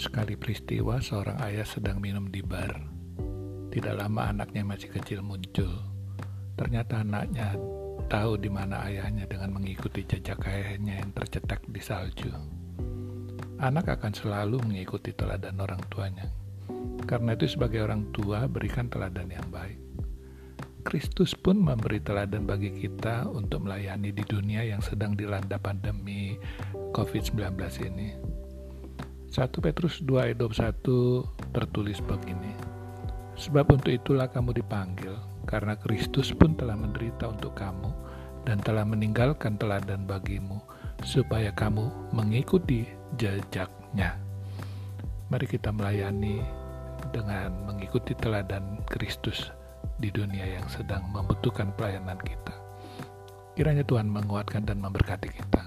Sekali peristiwa seorang ayah sedang minum di bar. Tidak lama anaknya masih kecil muncul. Ternyata anaknya tahu di mana ayahnya dengan mengikuti jejak ayahnya yang tercetak di salju. Anak akan selalu mengikuti teladan orang tuanya. Karena itu sebagai orang tua berikan teladan yang baik. Kristus pun memberi teladan bagi kita untuk melayani di dunia yang sedang dilanda pandemi COVID-19 ini. 1 Petrus 2 ayat 21 tertulis begini. Sebab untuk itulah kamu dipanggil, karena Kristus pun telah menderita untuk kamu dan telah meninggalkan teladan bagimu, supaya kamu mengikuti jejaknya. Mari kita melayani dengan mengikuti teladan Kristus di dunia yang sedang membutuhkan pelayanan kita. Kiranya Tuhan menguatkan dan memberkati kita.